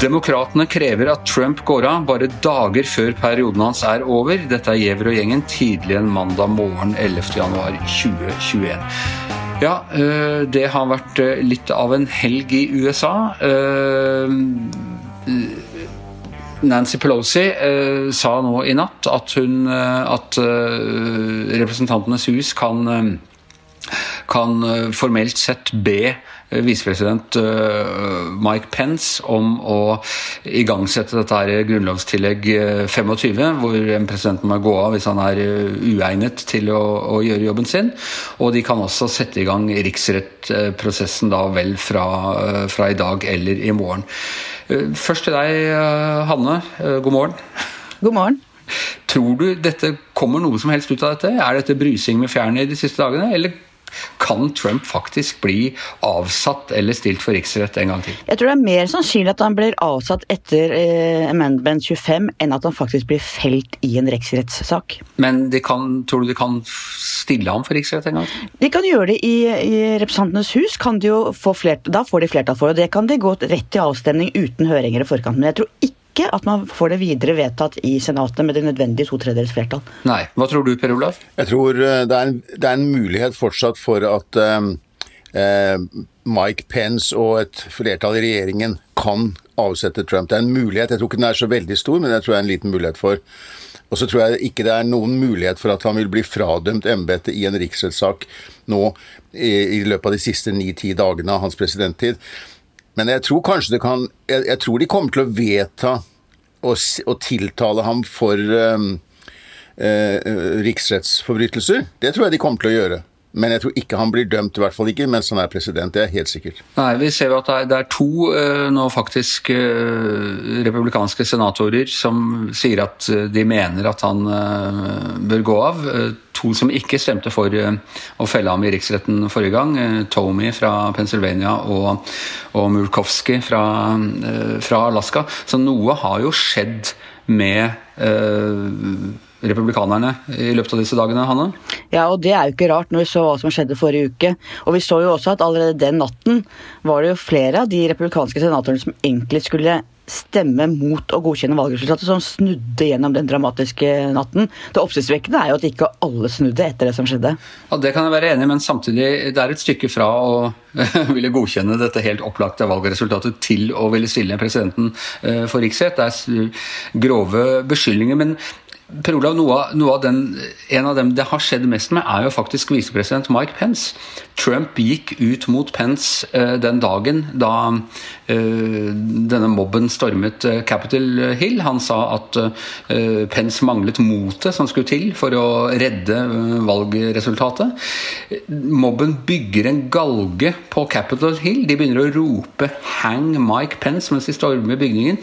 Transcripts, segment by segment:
Demokratene krever at Trump går av bare dager før perioden hans er over. Dette er Giæver og gjengen tidlig en mandag morgen 11.1.2021. Ja, eh, det har vært eh, litt av en helg i USA. Eh, Nancy Pelosi sa nå i natt at, hun, at Representantenes hus kan, kan formelt sett be Eh, visepresident eh, Mike Pence om å igangsette dette her grunnlovstillegg 25, eh, hvor en president må gå av hvis han er uegnet til å, å, gjøre jobben sin. Og de kan også sette i gang riksrettprosessen da vel fra, fra i dag eller i morgen. Først til deg, Hanne. God morgen. God morgen. Tror du dette kommer noe som helst ut av dette? Er dette brysing med fjærene de siste dagene, eller kan Trump faktisk bli avsatt eller stilt for riksrett en gang til? Jeg tror det er mer sannsynlig at han blir avsatt etter eh, Amendment 25 enn at han faktisk blir felt i en riksrettssak. Men kan, tror du de kan stille ham for riksrett en gang til? De kan gjøre det i, i Representantenes hus. Kan de jo få flert, da får de flertall for det. Det kan de gå rett til avstemning uten høringer i forkant. Men jeg tror ikke ikke at man får det videre vedtatt i Senatet med det nødvendige to tredjedels flertall. Nei. Hva tror du, Per Olav? Jeg tror eh, det er, en, det er en mulighet fortsatt for at eh, eh, Mike Pence og et flertall i regjeringen kan avsette Trump. Det er en mulighet. Jeg tror ikke den er så veldig stor, men jeg tror det er en liten mulighet for. Og så tror jeg ikke det er noen mulighet for at han vil bli fradømt embetet i en riksrettssak nå i, i løpet av de siste ni-ti dagene av hans presidenttid. Men jeg tror kanskje det kan Jeg, jeg tror de kommer til å vedta å tiltale ham for um, uh, riksrettsforbrytelser. Det tror jeg de kommer til å gjøre. Men jeg tror ikke han blir dømt, i hvert fall ikke mens han er president. Det er helt sikkert. Nei, Vi ser jo at det er, to uh, nå faktisk uh, republikanske senatorer som sier at uh, de mener at han bør gå av. to som ikke stemte for å felle ham i riksretten forrige gang. Tomey fra Pennsylvania og, og Murkowski fra, fra Alaska. Så noe har jo skjedd med republikanerne i løpet av disse dagene, Hanne? Ja, og det er jo ikke rart når vi så hva som skjedde forrige uke. Og vi så jo også at allerede den natten var det jo flere av de republikanske senatorene som egentlig skulle stemme mot å godkjenne valgresultatet, som snudde gjennom den dramatiske natten. Det oppsiktsvekkende er jo at ikke alle snudde etter det som skjedde. Ja, Det kan jeg være enig i, men samtidig det er et stykke fra å ville godkjenne dette helt opplagte valgresultatet til å ville stille presidenten eh, for riksrett. Det er grove beskyldninger. men Per Olav, noe noe av den, En av dem det har skjedd mest med, er jo faktisk visepresident Mike Pence. Trump gikk ut mot Pence uh, den dagen da uh, denne mobben stormet uh, Capitol Hill. Han sa at Pence manglet motet som skulle til for å redde valgresultatet. Mobben bygger en galge på Capitol Hill. De begynner å rope 'hang Mike Pence' mens de stormer bygningen.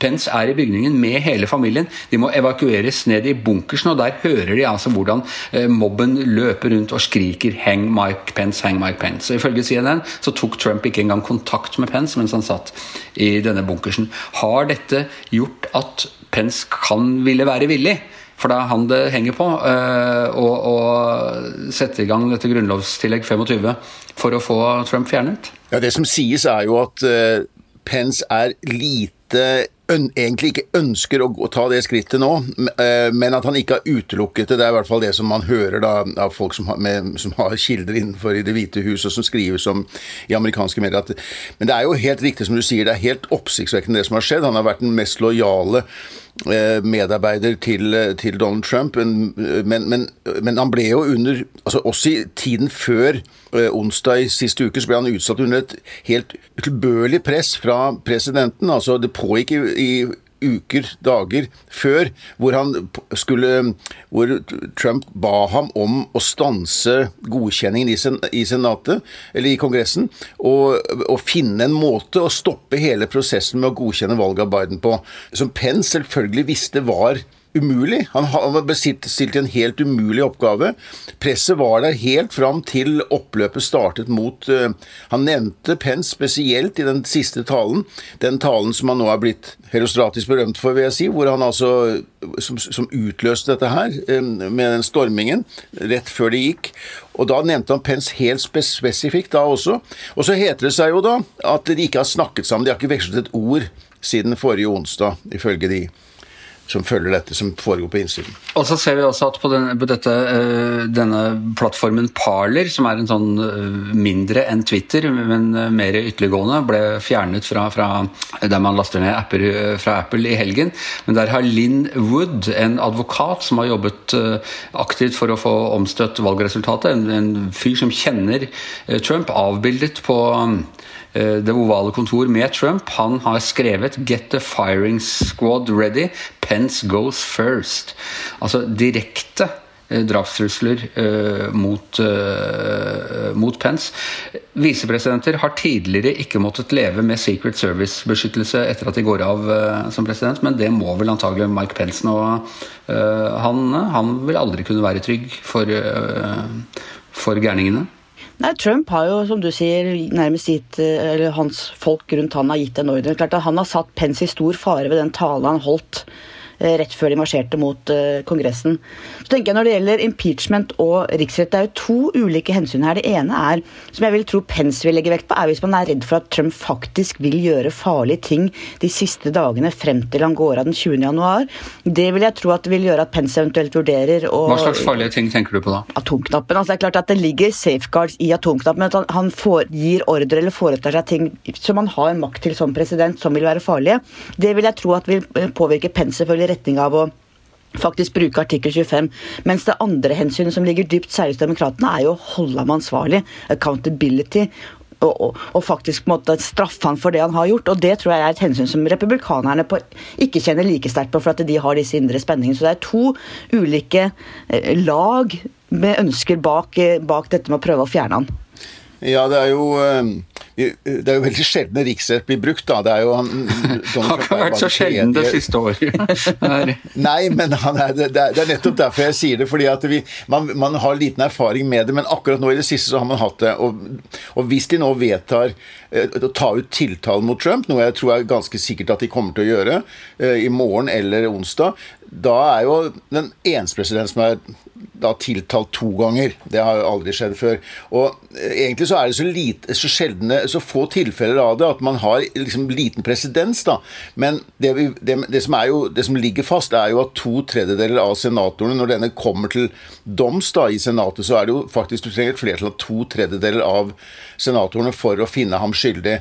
Pence er i bygningen med hele familien. De må evakueres ned i bunkersen, og der hører de altså hvordan eh, mobben løper rundt og skriker 'hang Mike Pence', 'hang Mike Pence'. Og Ifølge CNN så tok Trump ikke engang kontakt med Pence mens han satt i denne bunkersen. Har dette gjort at Pence kan ville være villig? For det er han det henger på. Å, eh, sette i gang dette grunnlovstillegg 25 for å få Trump fjernet? Ja, Det som sies, er jo at uh, Pence er lite egentlig ikke ønsker å ta det skrittet nå, eh, men at han ikke har utelukket det. Det er i hvert fall det som man hører da, av folk som har, med, som har, kilder innenfor i Det hvite hus, og som skrives om i amerikanske medier. At, men det er jo helt riktig som du sier, det er helt oppsiktsvekkende det som har skjedd. Han har vært den mest lojale medarbeider til, til Donald Trump, men, men, men, han ble jo under altså Også i tiden før eh, onsdag i siste uke så ble han utsatt under et helt utilbørlig press fra presidenten. altså Det pågikk i i uker, dager før, hvor, skulle, hvor Trump ba ham om å stanse godkjenningen i, sen, i Senatet, eller i Kongressen, og, og, finne en måte å stoppe hele prosessen med å godkjenne valget av Biden på. Som Pence selvfølgelig visste var umulig. Han var stilt i en helt umulig oppgave. Presset var der helt fram til oppløpet startet mot uh, Han nevnte Pence spesielt i den siste talen. Den talen som han nå er blitt herostratisk berømt for, vil jeg si. Hvor han altså Som, som utløste dette her, um, med den stormingen, rett før det gikk. Og da nevnte han Pence helt spesifikt da også. Og så heter det seg jo da at de ikke har snakket sammen. De har ikke vekslet et ord siden forrige onsdag, ifølge de som følger dette som foregår på innsiden. Og så ser vi også at på, den, på dette, uh, denne plattformen Parler, som er en sånn uh, mindre enn Twitter, men uh, mer ytterliggående, ble fjernet fra, fra, der man laster ned apper fra Apple i helgen. Men der har Linn Wood, en advokat som har jobbet aktivt for å få omstøtt valgresultatet, en, en fyr som kjenner Trump, avbildet på Eh, det ovale kontor med Trump. Han har skrevet 'Get the firing squad ready'. Pence goes first. Altså direkte eh, drapstrusler uh, mot, uh, mot, Pence. Visepresidenter har tidligere ikke måttet leve med Secret Service-beskyttelse etter at de går av uh, som president, men det må vel antagelig Mike Pence nå. Han, han, vil aldri kunne være trygg for, for gærningene. Nei, Trump har jo, som du sier, nærmest gitt Eller hans folk rundt han har gitt en ordre. Klart at Han har satt Pence i stor fare ved den talen han holdt Eh, rett før de marsjerte mot eh, Kongressen. Så tenker jeg Når det gjelder impeachment og riksrett, det er jo to ulike hensyn her. Det ene er, som jeg vil tro Pence vil legge vekt på, er hvis man er redd for at Trump faktisk vil gjøre farlige ting de siste dagene frem til han går av den 20. januar. Det vil jeg tro at det vil gjøre at Pence eventuelt vurderer å Hva slags farlige ting tenker du på da? Atomknappen. altså Det er klart at det ligger safeguards i atomknappen. At han får, gir ordre eller foretar seg ting som han har makt til som president, som vil være farlige. Det vil jeg tro at vil påvirke Pence selvfølgelig retning av å faktisk bruke artikkel 25. Mens det andre hensynet som ligger dypt særlig hos demokratene, er jo å holde ham ansvarlig. Accountability. Og, og, og, faktisk måtte straffe han for det han har gjort. Og det tror jeg er et hensyn som republikanerne på, ikke kjenner like sterkt på, for at de har disse indre spenningene. Så det er to ulike eh, lag med ønsker bak, eh, bak dette med å prøve å fjerne han. Ja, det er jo eh, det er jo veldig sjelden riksrett blir brukt, da. Det er jo han har ikke vært så sjelden det siste året. Nei, men er, det, er, nettopp derfor jeg sier det. fordi at vi, man, man, har liten erfaring med det, men akkurat nå i det siste så har man hatt det. Og, og hvis de nå vedtar eh, å ta ut tiltalen mot Trump, noe jeg tror er ganske sikkert at de kommer til å gjøre eh, i morgen eller onsdag, da er jo den eneste president som er da tiltalt to ganger. Det har jo aldri skjedd før. Og eh, egentlig så er det så, lite, så sjeldne, så få tilfeller av det at man har liksom liten presedens, da. Men det, det, det, som jo, det, som ligger fast, er jo at to tredjedeler av senatorene, når denne kommer til doms da i Senatet, så er det jo faktisk du trenger et flertall av to tredjedeler av senatorene for å finne ham skyldig.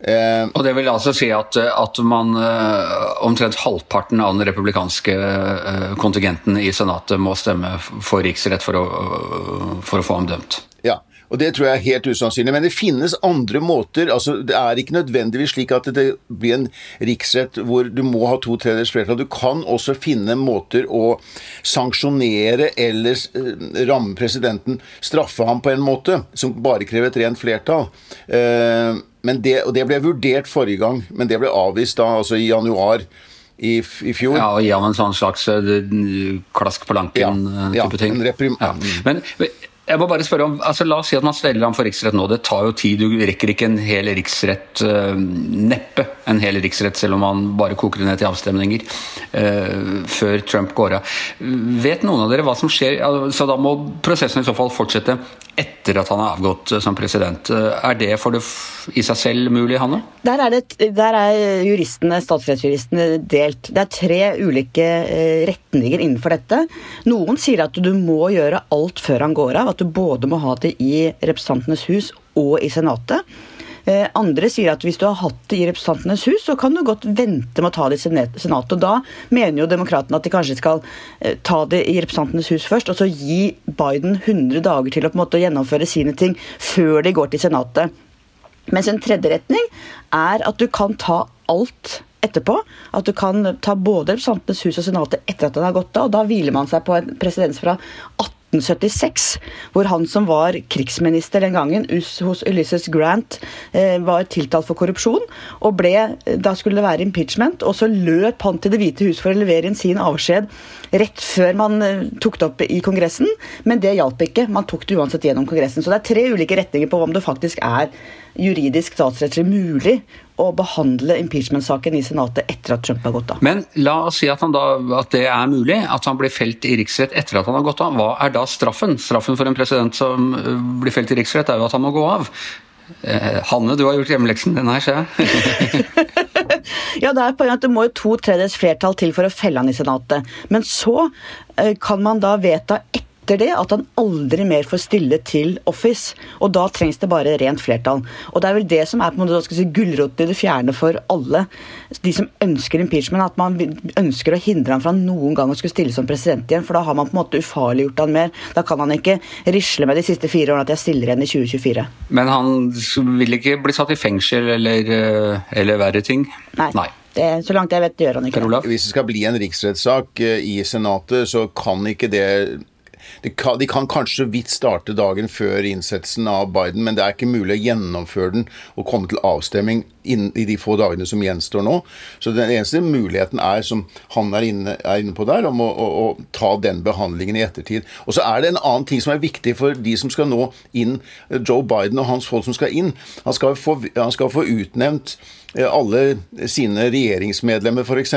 Eh, og Det vil altså si at, at man eh, omtrent halvparten av den republikanske eh, kontingenten i Senatet må stemme for riksrett for å, for å få ham dømt. Og Det tror jeg er helt usannsynlig. Men det finnes andre måter. altså Det er ikke nødvendigvis slik at det blir en riksrett hvor du må ha to tredjedels flertall. Du kan også finne måter å sanksjonere eller ramme presidenten, straffe ham på en måte, som bare krever et rent flertall. Eh, men det, og det ble vurdert forrige gang, men det ble avvist da, altså i januar i, i fjor. Ja, og gi ham en sånn slags uh, klask på lanken-type ja, ja, ting. Ja. Men jeg må bare spørre om, altså La oss si at man steller ham for riksrett nå. Det tar jo tid. Du rekker ikke en hel riksrett, uh, neppe en hel riksrett, selv om man bare koker det ned til avstemninger uh, før Trump går av. Vet noen av dere hva som skjer? Så da må prosessen i så fall fortsette etter at han har avgått eh, som president. Er det for det i seg selv mulig, Hanne? Der er, det, der er juristene, statsrettsjuristene delt. Det er tre ulike retninger innenfor dette. Noen sier at du må gjøre alt før han går av. At du både må ha det i Representantenes hus og i Senatet. Eh, andre sier at hvis du har hatt det i Representantenes hus, så kan du godt vente med å ta det i Senatet. Og da mener jo demokratene at de kanskje skal eh, ta det i Representantenes hus først, og så gi Biden 100 dager til å på en måte gjennomføre sine ting før de går til Senatet. Mens en tredje retning er at du kan ta alt etterpå. At du kan ta både Representantenes hus og Senatet etter at den har gått av. og Da hviler man seg på en presedens fra 18 1976, hvor han som var krigsminister den gangen hos Ulysses Grant, eh, var tiltalt for korrupsjon. og ble, Da skulle det være impeachment, og så løp han til Det hvite hus for å levere inn sin avskjed rett før man eh, tok det opp i Kongressen, men det hjalp ikke. Man tok det uansett gjennom Kongressen. Så det er tre ulike retninger på om det faktisk er juridisk statsrettslig mulig å behandle impeachment-saken i Senatet etter at Trump har gått av. Men la oss si at, da, at, det er mulig, at han blir felt i riksrett etter at han har gått av. Hva er da straffen? Straffen for en president som eh, blir felt i riksrett, er jo at han må gå av. Eh, Hanne, du har gjort hjemmeleksen. Den her ser jeg. ja, det er poenget at det må jo to tredjedels flertall til for å felle han i Senatet. Men så eh, kan man da vedta etter etter det at han aldri mer får stille til Office. Og da trengs det bare rent flertall. Og det er vel det som er på en måte si, gulroten i det fjerne for alle. De som ønsker impeachment, at man ønsker å hindre ham fra noen gang å skulle stille som president igjen. For da har man på en måte ufarliggjort han mer. Da kan han ikke risle med de siste fire årene at jeg stiller igjen i 2024. Men han vil ikke bli satt i fengsel eller, eh, eller verre ting? Nei. Nei. Det, så langt jeg vet, gjør han ikke det. Hvis det skal bli en riksrettssak eh, i Senatet, så kan ikke det kan, de kan kanskje vidt starte dagen før innsettelsen av Biden, men det er ikke mulig å gjennomføre den og komme til avstemning i de få dagene som gjenstår nå. Så den eneste muligheten er, som han er inne, er inne på der, om å, å, å, ta den behandlingen i ettertid. Og så er det en annen ting som er viktig for de som skal nå inn, Joe Biden og hans folk som skal inn. Han skal få, han skal få utnevnt eh, alle sine regjeringsmedlemmer, f.eks.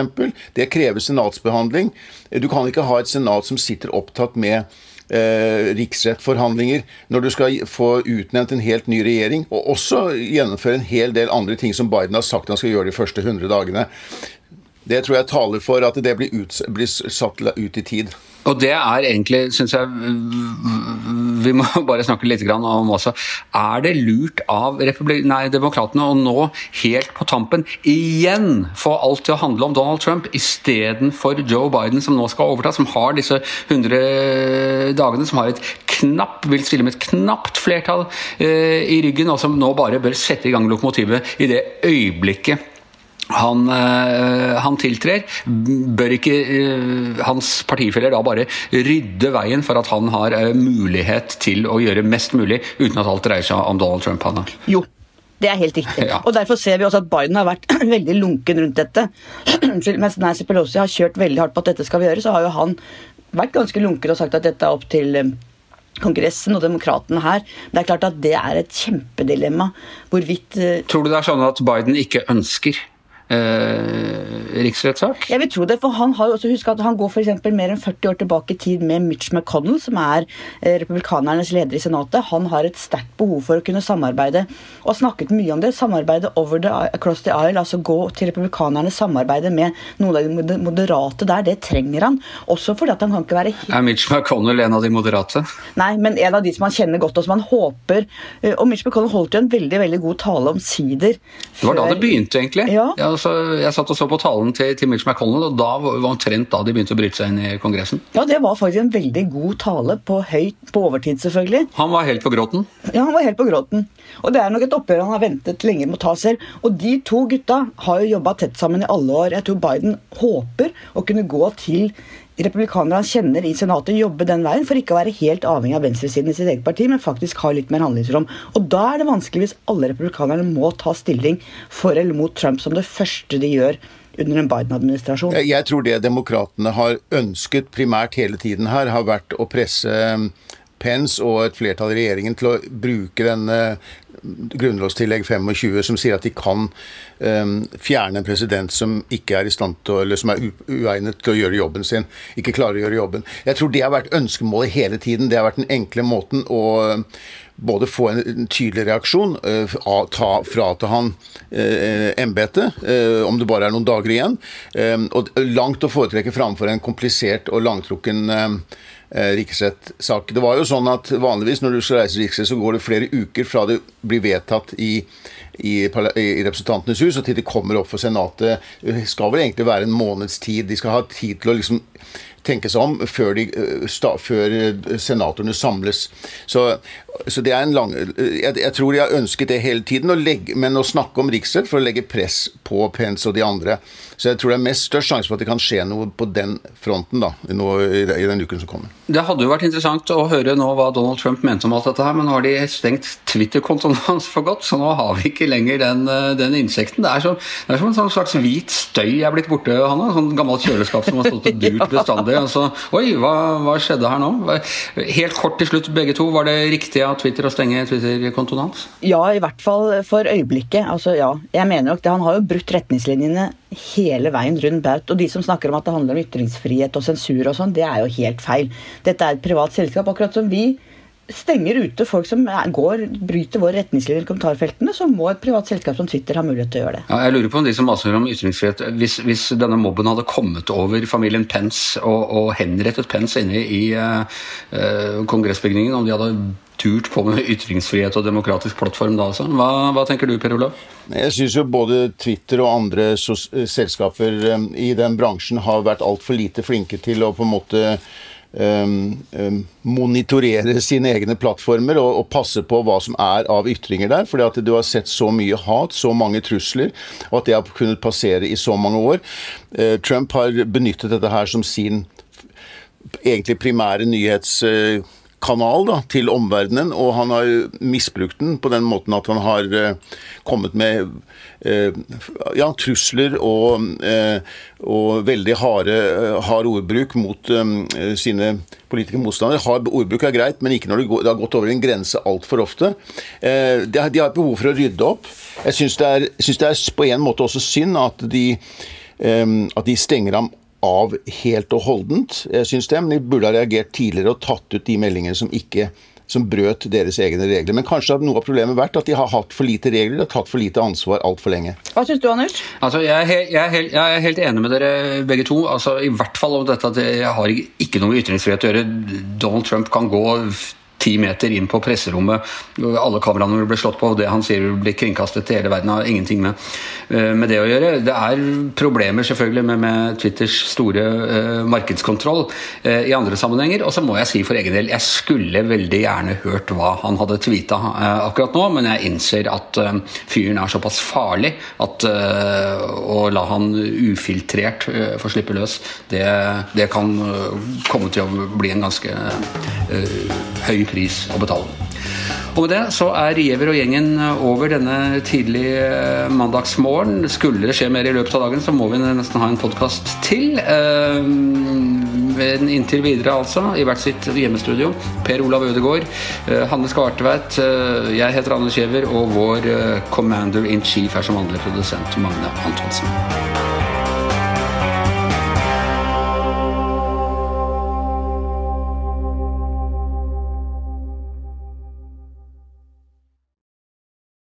Det krever senatsbehandling. Du kan ikke ha et senat som sitter opptatt med eh, riksrettforhandlinger, når du skal få utnevnt en helt ny regjering, og også gjennomføre en hel del andre ting som Biden har sagt han skal gjøre de første 100 dagene. Det tror jeg taler for at det blir, ut, blir satt ut i tid. Og det er egentlig, syns jeg Vi må bare snakke litt om også. Er det lurt av nei, demokratene å nå helt på tampen igjen få alt til å handle om Donald Trump istedenfor Joe Biden, som nå skal overta, som har disse 100 dagene, som har et knapp, vil stille med et knapt flertall eh, i ryggen, og som nå bare bør sette i gang lokomotivet i det øyeblikket han, øh, han, tiltrer, bør ikke øh, hans partifeller da bare rydde veien for at han har øh, mulighet til å gjøre mest mulig, uten at alt dreier seg om Donald Trump? Hanna? Jo, det er helt riktig. Ja. Og Derfor ser vi også at Biden har vært veldig lunken rundt dette. Mens Nancy Pelosi har kjørt veldig hardt på at dette skal vi gjøre, så har jo han vært ganske lunken og sagt at dette er opp til Kongressen og demokratene her. Det er klart at det er et kjempedilemma. Hvorvidt Tror du det er sånn at Biden ikke ønsker eh, riksrettssak? Jeg vil tro det, for han har jo også husket at han går for mer enn 40 år tilbake i tid med Mitch McConnell, som er eh, republikanernes leder i Senatet. Han har et sterkt behov for å kunne samarbeide, og har snakket mye om det. Samarbeide over the, across the aisle, altså gå til republikanerne, samarbeide med noen av de moderate der. Det trenger han. Også fordi at han kan ikke være Er Mitch McConnell en av de moderate? Nei, men en av de som han kjenner godt, og som han håper eh, Og Mitch McConnell holdt jo en veldig veldig god tale omsider. Det var da det begynte, egentlig. Ja. ja så jeg satt og så på talen til, til Mitch McConnell, og da var omtrent da de begynte å bryte seg inn i Kongressen. Ja, det var faktisk en veldig god tale, på høyt, på overtid selvfølgelig. Han var helt på gråten? Ja, han var helt på gråten. Og det er nok et oppgjør han har ventet lenge med å ta selv. Og de to gutta har jo jobba tett sammen i alle år. Jeg tror Biden håper å kunne gå til republikanere han kjenner i Senatet, jobbe den veien for ikke å være helt avhengig av venstresiden i sitt eget parti, men faktisk ha litt mer handlingsrom. Og da er det vanskelig hvis alle republikanerne må ta stilling for eller mot Trump som det første de gjør under en Biden-administrasjon. Jeg tror det demokratene har ønsket primært hele tiden her, har vært å presse um, Pence og et flertall i regjeringen til å bruke denne grunnlovstillegg 25 som sier at de kan um, fjerne en president som ikke er i stand til, eller som er uegnet til å gjøre jobben sin. Ikke klarer å gjøre jobben. Jeg tror det har vært ønskemålet hele tiden. Det har vært den enkle måten å både få en tydelig reaksjon, uh, ta, frata han uh, embetet, uh, om det bare er noen dager igjen, og langt å foretrekke framfor en komplisert og langtrukken Eh, riksrettssak. Det var jo sånn at Vanligvis når du skal reise riksrett, så går det flere uker fra det blir vedtatt i, i, i Representantenes hus og til det kommer opp for Senatet. Det skal vel egentlig være en måneds tid. De skal ha tid til å liksom tenke seg om før, de, sta, før senatorene samles. Så, så, det er en lang jeg, jeg, tror de har ønsket det hele tiden, legge, men å snakke om riksrett for å legge press på Pence og de andre. Så jeg tror det er mest størst sjanse for at det kan skje noe på den fronten da, nå, i, i den uken som kommer. Det hadde jo vært interessant å høre nå hva Donald Trump mente om alt dette her, men nå har de stengt Twitter-kontoen hans for godt, så nå har vi ikke lenger den, den insekten. Det er, som, det er som en sånn slags hvit støy er blitt borte, Hanna. Sånn gammelt kjøleskap som har stått og durt bestandig. Altså, oi, hva, hva, skjedde her nå? Helt kort til slutt, begge to. Var det riktig av Twitter å stenge Twitter-kontoen hans? Ja, i hvert fall for øyeblikket. Altså, ja. Jeg mener nok det. Han har jo brutt retningslinjene hele veien rundt baut. Og de som snakker om at det handler om ytringsfrihet og sensur og sånn, det er jo helt feil. Dette er et privat selskap, akkurat som vi stenger ute folk som går, bryter våre retningslinjer i kommentarfeltene, så må et privat selskap som Twitter ha mulighet til å gjøre det. Ja, jeg lurer på om de som maser om ytringsfrihet, hvis, hvis, denne mobben hadde kommet over familien Pence og, og henrettet Pence inne i uh, kongressbygningen, om de hadde turt på med ytringsfrihet og demokratisk plattform da også. Hva, hva tenker du, Per Olav? Jeg syns jo både Twitter og andre selskaper um, i den bransjen har vært altfor lite flinke til å på en måte monitorere sine egne plattformer og, og, passe på hva som er av ytringer der. fordi at du har sett så mye hat, så mange trusler, og at det har kunnet passere i så mange år. Uh, Trump har benyttet dette her som sin egentlig primære nyhets... Kanal da, til omverdenen, og han har misbrukt den på den måten at han har eh, kommet med eh, ja, trusler og, eh, og veldig harde hard ordbruk mot um, sine politiske motstandere. Hard ordbruk er greit, men ikke når det, går, det har gått over en grense altfor ofte. De, de, har behov for å rydde opp. Jeg syns det, det, er på en måte også synd at de, at de stenger ham av helt og holdent. syns synes det, men De burde ha reagert tidligere og tatt ut de meldingene som ikke som brøt deres egne regler. Men kanskje har noe av problemet vært at de har hatt for lite regler og tatt for lite ansvar altfor lenge. Hva syns du, Anders? Altså, jeg, er helt, jeg, er helt, jeg, er helt, enig med dere begge to. Altså, I hvert fall om dette at jeg har ikke noe med ytringsfrihet å gjøre. Donald Trump kan gå ti meter inn på presserommet. Alle kameraene ble slått på, og det han sier blir kringkastet til hele verden, har ingenting med, eh, med, det å gjøre. Det er problemer selvfølgelig med, med Twitters store uh, markedskontroll uh, i andre sammenhenger. Og så må jeg si for egen del, jeg skulle veldig gjerne hørt hva han hadde tweeta uh, akkurat nå, men jeg innser at fyren er såpass farlig at å la han ufiltrert få slippe løs, det, det kan komme til å bli en ganske høy pris å betale. Og med det så er Giæver og gjengen over denne tidlige eh, mandagsmorgen. Skulle det skje mer i løpet av dagen, så må vi nesten ha en podkast til. Men inntil videre, altså, i hvert sitt hjemmestudio. Per Olav Ødegaard, eh, Hanne Skartveit, jeg heter Anders Giæver, og vår commander in chief er som vanlig produsent Magne Antonsen.